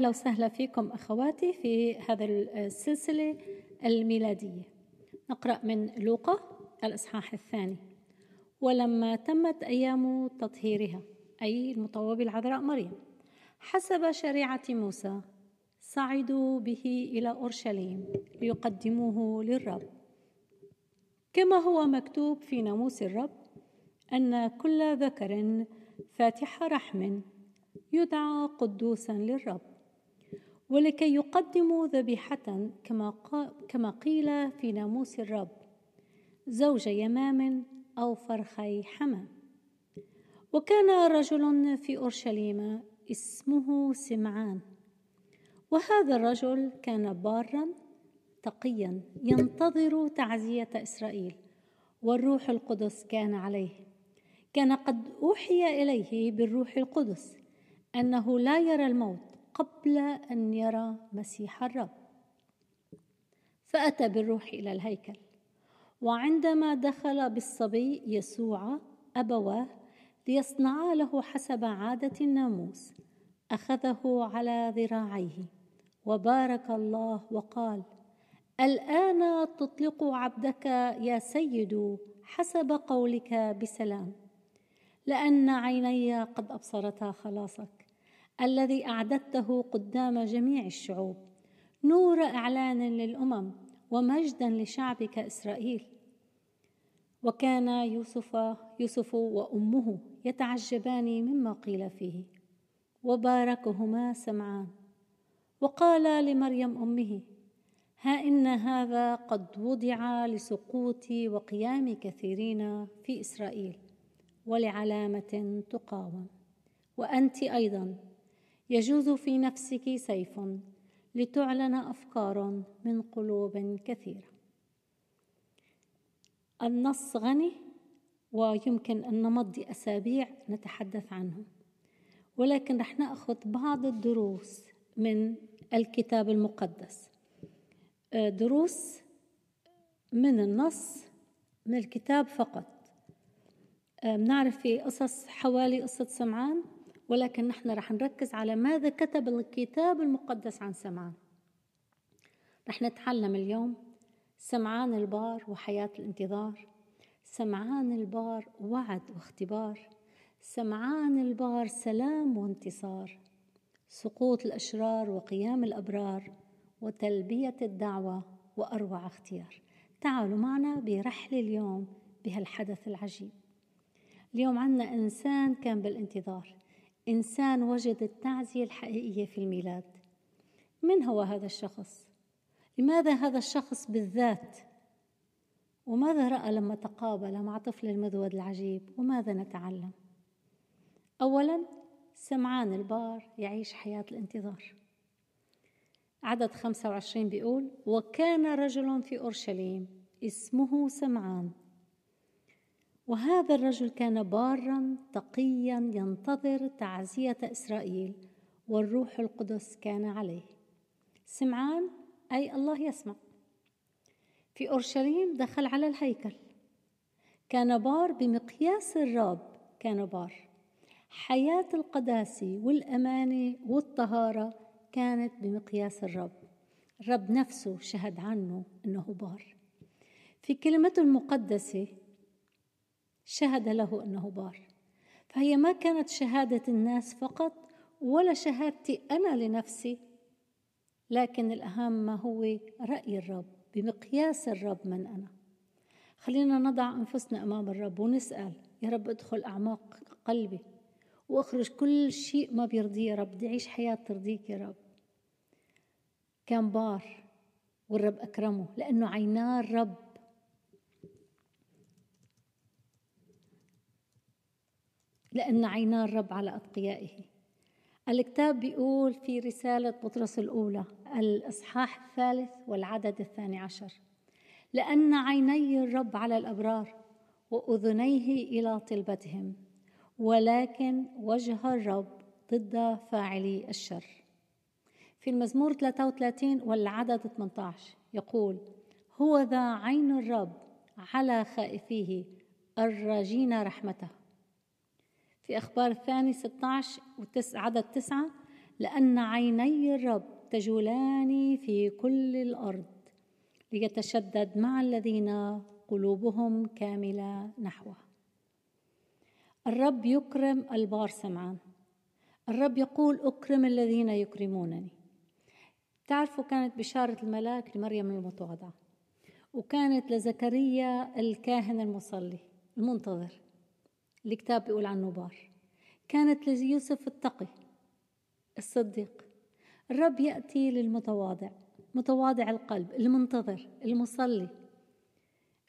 أهلا وسهلا فيكم أخواتي في هذا السلسلة الميلادية. نقرأ من لوقا الإصحاح الثاني. ولما تمت أيام تطهيرها أي المطوبة بالعذراء مريم حسب شريعة موسى صعدوا به إلى أورشليم ليقدموه للرب. كما هو مكتوب في ناموس الرب أن كل ذكر فاتح رحم يدعى قدوسا للرب. ولكي يقدموا ذبيحة كما, كما قيل في ناموس الرب زوج يمام أو فرخي حمام. وكان رجل في أورشليم اسمه سمعان. وهذا الرجل كان بارا تقيا ينتظر تعزية إسرائيل والروح القدس كان عليه. كان قد أوحي إليه بالروح القدس أنه لا يرى الموت قبل أن يرى مسيح الرب. فأتى بالروح إلى الهيكل وعندما دخل بالصبي يسوع أبواه ليصنعا له حسب عادة الناموس أخذه على ذراعيه وبارك الله وقال الآن تطلق عبدك يا سيد حسب قولك بسلام لأن عيني قد أبصرتا خلاصك الذي أعددته قدام جميع الشعوب. نور إعلان للأمم ومجدا لشعبك إسرائيل. وكان يوسف يوسف وأمه يتعجبان مما قيل فيه. وباركهما سمعان. وقال لمريم أمه ها إن هذا قد وضع لسقوط وقيام كثيرين في إسرائيل ولعلامة تقاوم. وأنت أيضا يجوز في نفسك سيف لتعلن أفكار من قلوب كثيرة. النص غني ويمكن أن نمضي أسابيع نتحدث عنه ولكن رح نأخذ بعض الدروس من الكتاب المقدس. آه، دروس من النص من الكتاب فقط. آه، بنعرف في قصص حوالي قصة سمعان؟ ولكن نحن رح نركز على ماذا كتب الكتاب المقدس عن سمعان. رح نتعلم اليوم سمعان البار وحياة الانتظار سمعان البار وعد واختبار سمعان البار سلام وانتصار سقوط الأشرار وقيام الأبرار وتلبية الدعوة وأروع اختيار. تعالوا معنا برحلة اليوم بهالحدث العجيب. اليوم عنا إنسان كان بالانتظار. إنسان وجد التعزية الحقيقية في الميلاد من هو هذا الشخص؟ لماذا هذا الشخص بالذات؟ وماذا رأى لما تقابل مع طفل المذود العجيب؟ وماذا نتعلم؟ أولا سمعان البار يعيش حياة الانتظار عدد 25 بيقول وكان رجل في أورشليم اسمه سمعان وهذا الرجل كان بارا تقيا ينتظر تعزية إسرائيل والروح القدس كان عليه. سمعان؟ أي الله يسمع. في أورشليم دخل على الهيكل. كان بار بمقياس الرب كان بار. حياة القداسة والأمانة والطهارة كانت بمقياس الرب. الرب نفسه شهد عنه أنه بار. في كلمته المقدسة شهد له أنه بار. فهي ما كانت شهادة الناس فقط ولا شهادتي أنا لنفسي لكن الأهم ما هو رأي الرب بمقياس الرب من أنا. خلينا نضع أنفسنا أمام الرب ونسأل يا رب ادخل أعماق قلبي وأخرج كل شيء ما بيرضيه يا رب بدي اعيش حياة ترضيك يا رب. كان بار والرب أكرمه لأنه عيناه الرب لأن عينا الرب على أتقيائه. الكتاب بيقول في رسالة بطرس الأولى الإصحاح الثالث والعدد الثاني عشر لأن عيني الرب على الأبرار وأذنيه إلى طلبتهم ولكن وجه الرب ضد فاعلي الشر. في المزمور 33 والعدد 18 يقول هو ذا عين الرب على خائفيه الراجين رحمته. في أخبار الثاني 16 وتس عدد تسعة لأن عيني الرب تجولان في كل الأرض ليتشدد مع الذين قلوبهم كاملة نحوه. الرب يكرم البار سمعان الرب يقول أكرم الذين يكرمونني. تعرفوا كانت بشارة الملاك لمريم المتواضعة وكانت لزكريا الكاهن المصلي المنتظر. الكتاب بيقول عنه بار كانت ليوسف التقي الصديق. الرب يأتي للمتواضع متواضع القلب المنتظر المصلي.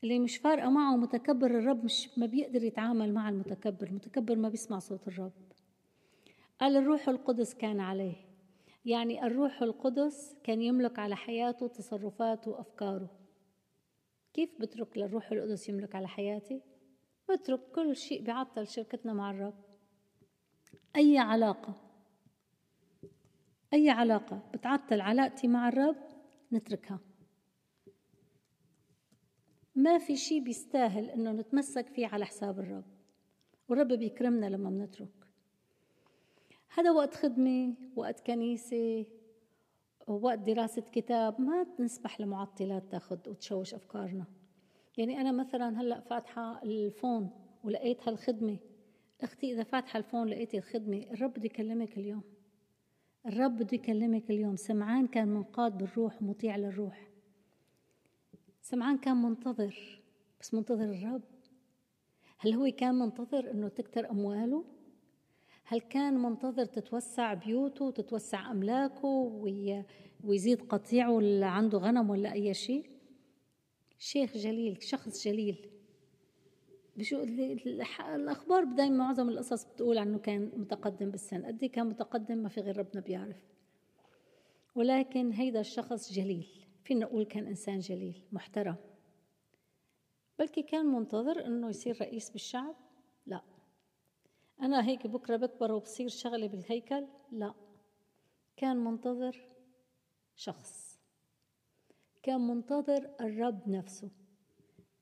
اللي مش فارقة معه متكبر الرب مش ما بيقدر يتعامل مع المتكبر المتكبر ما بيسمع صوت الرب. قال الروح القدس كان عليه. يعني الروح القدس كان يملك على حياته تصرفاته وأفكاره كيف بترك للروح القدس يملك على حياتي؟ بترك كل شيء بيعطل شركتنا مع الرب. أي علاقة؟ أي علاقة بتعطل علاقتي مع الرب؟ نتركها. ما في شيء بيستاهل إنه نتمسك فيه على حساب الرب. والرب بيكرمنا لما بنترك. هذا وقت خدمة وقت كنيسة وقت دراسة كتاب. ما نسمح لمعطلات تاخذ وتشوش أفكارنا. يعني أنا مثلا هلأ فاتحة الفون ولقيت هالخدمة. أختي إذا فاتحة الفون لقيتي الخدمة الرب بده يكلمك اليوم. الرب بده يكلمك اليوم. سمعان كان منقاد بالروح مطيع للروح. سمعان كان منتظر بس منتظر الرب. هل هو كان منتظر إنه تكتر أمواله؟ هل كان منتظر تتوسع بيوته وتتوسع أملاكه ويزيد قطيعه اللي عنده غنم ولا أي شيء؟ شيخ جليل شخص جليل. بشو الأخبار دائما معظم القصص بتقول عنه كان متقدم بالسن. قد إيه كان متقدم؟ ما في غير ربنا بيعرف. ولكن هيدا الشخص جليل. فينا نقول كان إنسان جليل محترم. بلكي كان منتظر إنه يصير رئيس بالشعب؟ لا. أنا هيك بكرة بكبر وبصير شغلة بالهيكل؟ لا. كان منتظر شخص. كان منتظر الرب نفسه.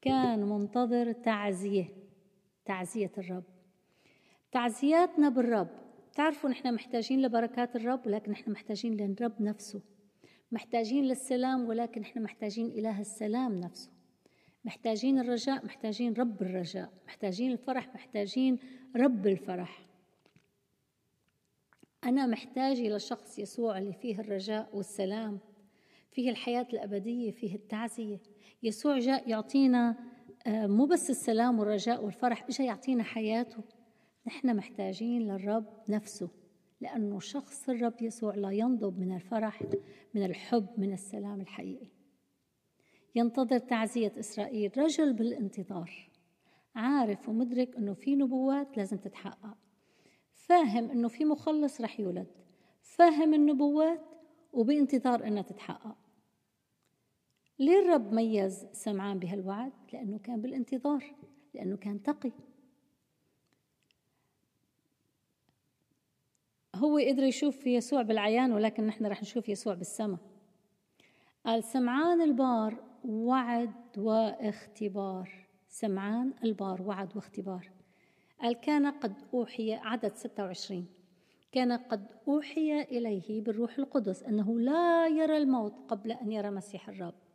كان منتظر تعزية تعزية الرب. تعزياتنا بالرب. تعرفوا نحن محتاجين لبركات الرب ولكن نحن محتاجين للرب نفسه. محتاجين للسلام ولكن نحن محتاجين إله السلام نفسه. محتاجين الرجاء محتاجين رب الرجاء. محتاجين الفرح محتاجين رب الفرح. أنا محتاجة لشخص يسوع اللي فيه الرجاء والسلام. فيه الحياة الأبدية فيه التعزية. يسوع جاء يعطينا آه، مو بس السلام والرجاء والفرح اجى يعطينا حياته. نحن محتاجين للرب نفسه لأنه شخص الرب يسوع لا ينضب من الفرح من الحب من السلام الحقيقي. ينتظر تعزية إسرائيل رجل بالانتظار. عارف ومدرك أنه في نبوات لازم تتحقق. فاهم أنه في مخلص رح يولد. فاهم النبوات وبانتظار أنها تتحقق. ليه الرب ميز سمعان بهالوعد؟ لأنه كان بالانتظار لأنه كان تقي. هو قدر يشوف يسوع بالعيان ولكن نحن رح نشوف يسوع بالسماء قال سمعان البار وعد واختبار. سمعان البار وعد واختبار. قال كان قد أوحي عدد 26 كان قد أوحي إليه بالروح القدس أنه لا يرى الموت قبل أن يرى مسيح الرب.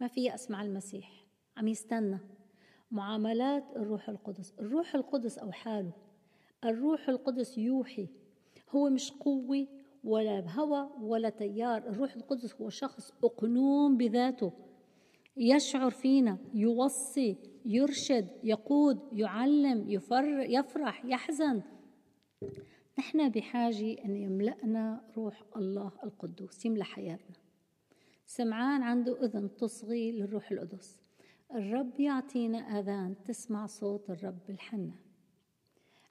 ما في يأس مع المسيح. عم يستنى. معاملات الروح القدس. الروح القدس أو حاله. الروح القدس يوحي. هو مش قوة ولا هوى ولا تيار. الروح القدس هو شخص أقنوم بذاته. يشعر فينا يوصي يرشد يقود يعلم يفر يفرح يحزن. نحن بحاجة أن يملأنا روح الله القدوس يملأ حياتنا. سمعان عنده أذن تصغي للروح القدس. الرب يعطينا آذان تسمع صوت الرب الحنان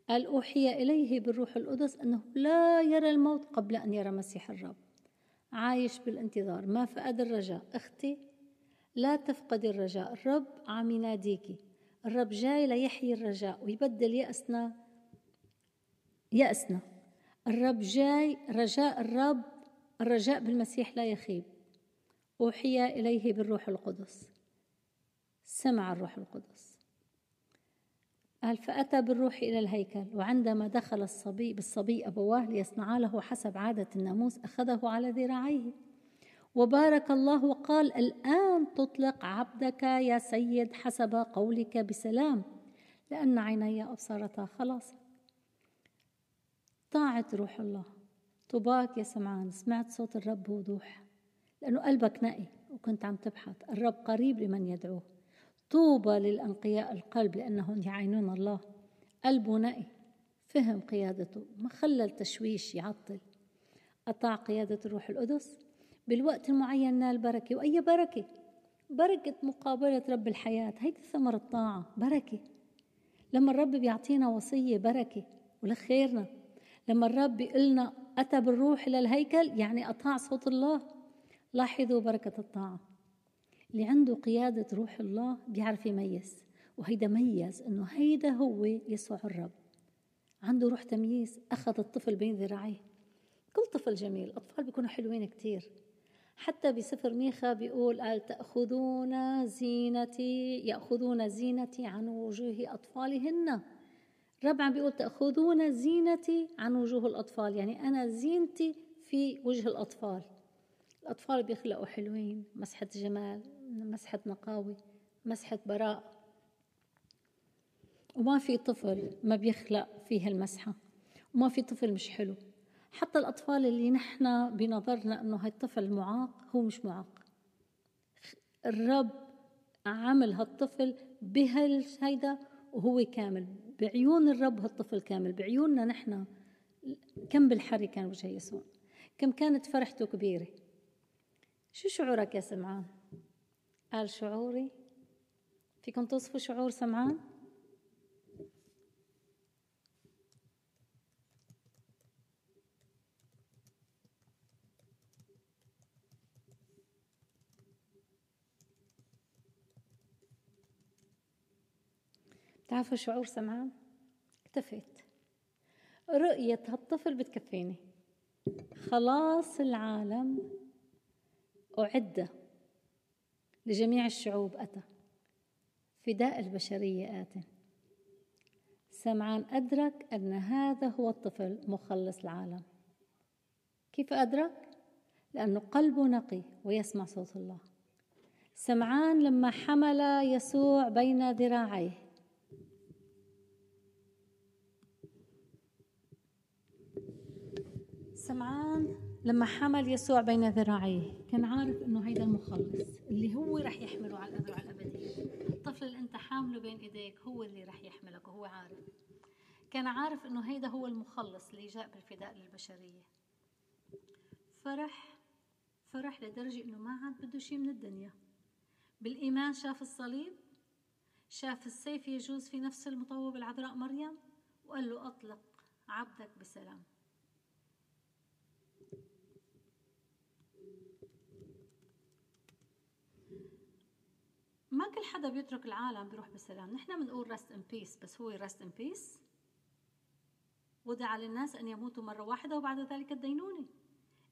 قال أوحي إليه بالروح القدس أنه لا يرى الموت قبل أن يرى مسيح الرب. عايش بالانتظار. ما فقد الرجاء. أختي لا تفقدي الرجاء. الرب عم يناديكي الرب جاي ليحيي الرجاء ويبدل يأسنا. يأسنا. الرب جاي رجاء الرب الرجاء بالمسيح لا يخيب. أوحي إليه بالروح القدس. سمع الروح القدس. قال فأتى بالروح إلى الهيكل وعندما دخل الصبي بالصبي أبواه ليصنعا له حسب عادة الناموس أخذه على ذراعيه. وبارك الله وقال الآن تطلق عبدك يا سيد حسب قولك بسلام لأن عيني أبصرتا خلاص. طاعت روح الله. طوباك يا سمعان سمعت صوت الرب بوضوح لأنه قلبك نقي وكنت عم تبحث. الرب قريب لمن يدعوه. طوبى للأنقياء القلب لأنهم يعينون الله. قلبه نقي. فهم قيادته. ما خلى التشويش يعطل. أطاع قيادة الروح القدس. بالوقت المعين نال بركة. وأي بركة؟ بركة مقابلة رب الحياة. هيدي ثمر الطاعة بركة. لما الرب بيعطينا وصية بركة. ولخيرنا. لما الرب بيقلنا أتى بالروح إلى الهيكل يعني أطاع صوت الله. لاحظوا بركة الطاعة. اللي عنده قيادة روح الله بيعرف يميز وهيدا ميز إنه هيدا هو يسوع الرب. عنده روح تمييز أخذ الطفل بين ذراعيه. كل طفل جميل الاطفال بيكونوا حلوين كتير. حتى بسفر ميخا بيقول قال تأخذون زينتي يأخذون زينتي عن وجوه أطفالهن. الرب عم بيقول تأخذون زينتي عن وجوه الأطفال. يعني أنا زينتي في وجه الأطفال. الأطفال بيخلقوا حلوين مسحة جمال مسحة نقاوة مسحة براء وما في طفل ما بيخلق فيه المسحة وما في طفل مش حلو. حتى الأطفال اللي نحن بنظرنا أنه هالطفل معاق هو مش معاق. الرب عمل هالطفل بهالهيدا وهو كامل. بعيون الرب هالطفل كامل. بعيوننا نحن كم بالحري كان وجه يسوع. كم كانت فرحته كبيرة. شو شعورك يا سمعان؟ قال شعوري. فيكم توصفوا شعور سمعان؟ بتعرفوا شعور سمعان؟ اكتفيت. رؤية هالطفل بتكفيني. خلاص العالم أعد لجميع الشعوب أتى. فداء البشرية آت. سمعان أدرك أن هذا هو الطفل مخلص العالم. كيف أدرك؟ لأنه قلبه نقي ويسمع صوت الله. سمعان لما حمل يسوع بين ذراعيه. سمعان لما حمل يسوع بين ذراعيه كان عارف إنه هيدا المخلص اللي هو رح يحمله على الاذرع الابديه الطفل اللي أنت حامله بين إيديك هو اللي رح يحملك وهو عارف. كان عارف إنه هيدا هو المخلص اللي جاء بالفداء للبشرية. فرح فرح لدرجة إنه ما عاد بده شيء من الدنيا. بالإيمان شاف الصليب شاف السيف يجوز في نفس المطوب العذراء مريم وقال له أطلق عبدك بسلام. ما كل حدا بيترك العالم بيروح بسلام نحن بنقول rest in peace بس هو rest in peace وضع للناس أن يموتوا مرة واحدة وبعد ذلك الدينونه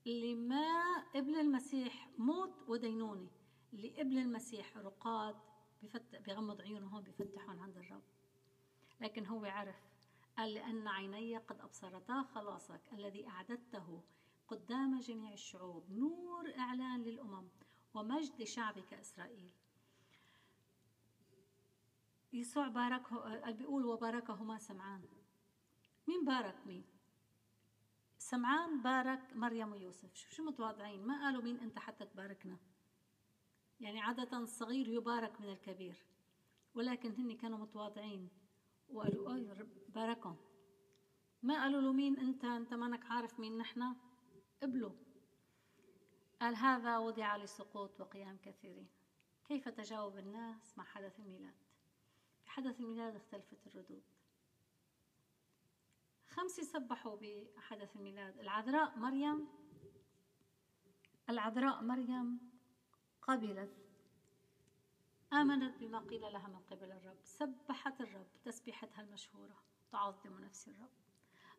اللي ما قبل المسيح موت ودينونه اللي قبل المسيح رقاد بفتح بغمض عيونه هون بفتحهم عند الرب. لكن هو عرف قال لأن عيني قد أبصرتا خلاصك الذي أعددته قدام جميع الشعوب. نور إعلان للأمم ومجد لشعبك إسرائيل. يسوع باركه بيقول وباركهما سمعان. مين بارك مين؟ سمعان بارك مريم ويوسف. شو شو متواضعين ما قالوا مين أنت حتى تباركنا. يعني عادة الصغير يبارك من الكبير ولكن هن كانوا متواضعين وقالوا أي رب باركهم. ما قالوا له مين أنت أنت مانك عارف مين نحن؟ قبلوا قال هذا وضع لسقوط وقيام كثيرين. كيف تجاوب الناس مع حدث الميلاد؟ حدث الميلاد اختلفت الردود. خمسة سبحوا بحدث الميلاد العذراء مريم العذراء مريم قبلت آمنت بما قيل لها من قبل الرب. سبحت الرب تسبيحتها المشهورة تعظم نفس الرب.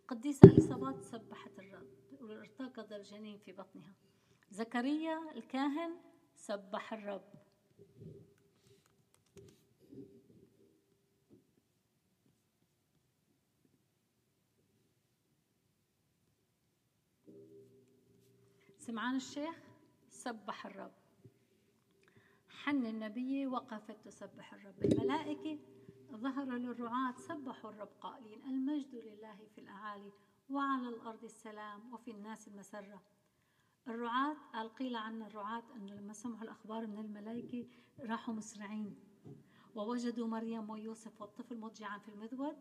قديسة إليصابات سبحت الرب وارتقد الجنين في بطنها. زكريا الكاهن سبح الرب. سمعان الشيخ سبح الرب. حن النبي وقفت تسبح الرب. الملائكة ظهر للرعاة سبحوا الرب قائلين المجد لله في الأعالي وعلى الأرض السلام وفي الناس المسرة. الرعاة قال قيل عن الرعاة أنه لما سمعوا الأخبار من الملائكة راحوا مسرعين. ووجدوا مريم ويوسف والطفل مضجعا في المذود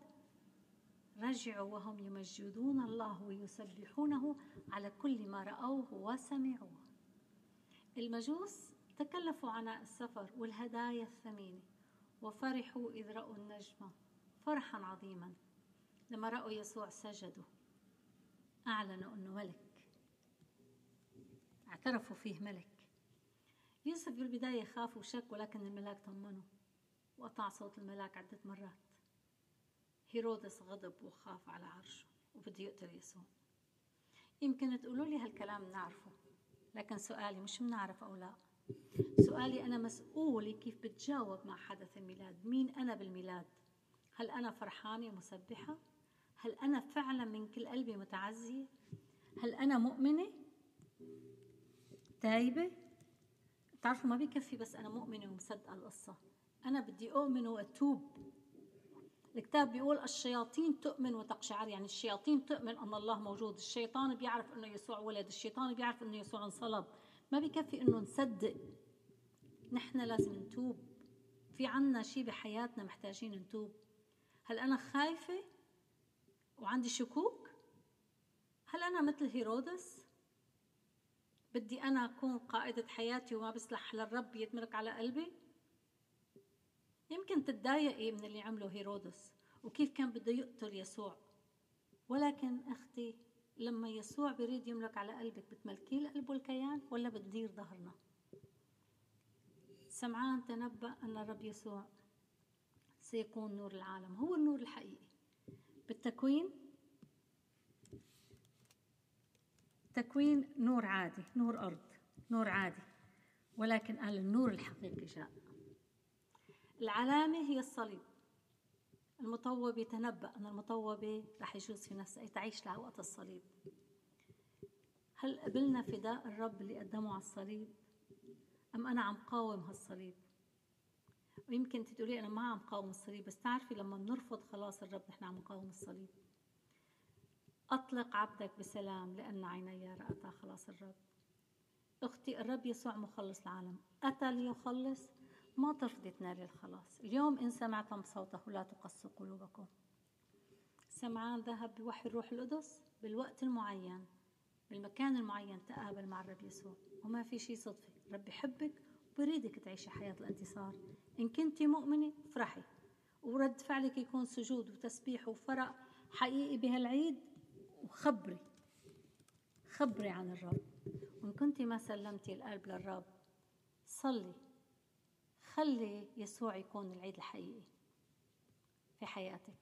رجعوا وهم يمجدون الله ويسبحونه على كل ما رأوه وسمعوه. المجوس تكلفوا عناء السفر والهدايا الثمينة وفرحوا إذ رأوا النجمة فرحا عظيما لما رأوا يسوع سجدوا. أعلنوا أنه ملك. اعترفوا فيه ملك. يوسف بالبداية خاف وشك ولكن الملاك طمنه وقطع صوت الملاك عدة مرات. هيرودس غضب وخاف على عرشه وبده يقتل يسوع. يمكن تقولوا لي هالكلام نعرفه لكن سؤالي مش بنعرف أو لا. سؤالي أنا مسؤولة كيف بتجاوب مع حدث الميلاد؟ مين أنا بالميلاد؟ هل أنا فرحانة ومسبحة؟ هل أنا فعلا من كل قلبي متعزية؟ هل أنا مؤمنة؟ تايبة؟ تعرفوا ما بيكفي بس أنا مؤمنة ومصدقة القصة. أنا بدي أؤمن وأتوب. الكتاب بيقول الشياطين تؤمن وتقشعر يعني الشياطين تؤمن أن الله موجود الشيطان بيعرف أنه يسوع ولد الشيطان بيعرف أنه يسوع انصلب. ما بكفي أنه نصدق. نحن لازم نتوب. في عنا شيء بحياتنا محتاجين نتوب. هل أنا خايفة وعندي شكوك؟ هل أنا مثل هيرودس؟ بدي أنا أكون قائدة حياتي وما بسلح للرب يتملك على قلبي؟ يمكن تتضايقي من اللي عمله هيرودس وكيف كان بده يقتل يسوع. ولكن أختي لما يسوع بيريد يملك على قلبك بتملكيه القلب والكيان ولا بتدير ظهرنا؟ سمعان تنبأ أن الرب يسوع سيكون نور العالم. هو النور الحقيقي. بالتكوين تكوين نور عادي نور أرض نور عادي. ولكن قال النور الحقيقي جاء. العلامة هي الصليب. المطوبة تنبأ أن المطوبة رح يجوز في نفسها تعيش لها وقت الصليب. هل قبلنا فداء الرب اللي قدمه على الصليب؟ أم أنا عم قاوم هالصليب؟ ويمكن تقولي أنا ما عم قاوم الصليب بس تعرفي لما بنرفض خلاص الرب نحن عم نقاوم الصليب. أطلق عبدك بسلام لأن عيني رأتا خلاص الرب. أختي الرب يسوع مخلص العالم. أتى ليخلص ما ترفضي تنالي الخلاص. اليوم إن سمعتم صوته لا تقسوا قلوبكم. سمعان ذهب بوحي الروح القدس بالوقت المعين بالمكان المعين تقابل مع الرب يسوع. وما في شيء صدفة. الرب يحبك وبريدك تعيشي حياة الانتصار. إن كنت مؤمنة افرحي ورد فعلك يكون سجود وتسبيح وفرق حقيقي بهالعيد. وخبري. خبري عن الرب. وإن كنت ما سلمتي القلب للرب صلي. خلي يسوع يكون العيد الحقيقي في حياتك.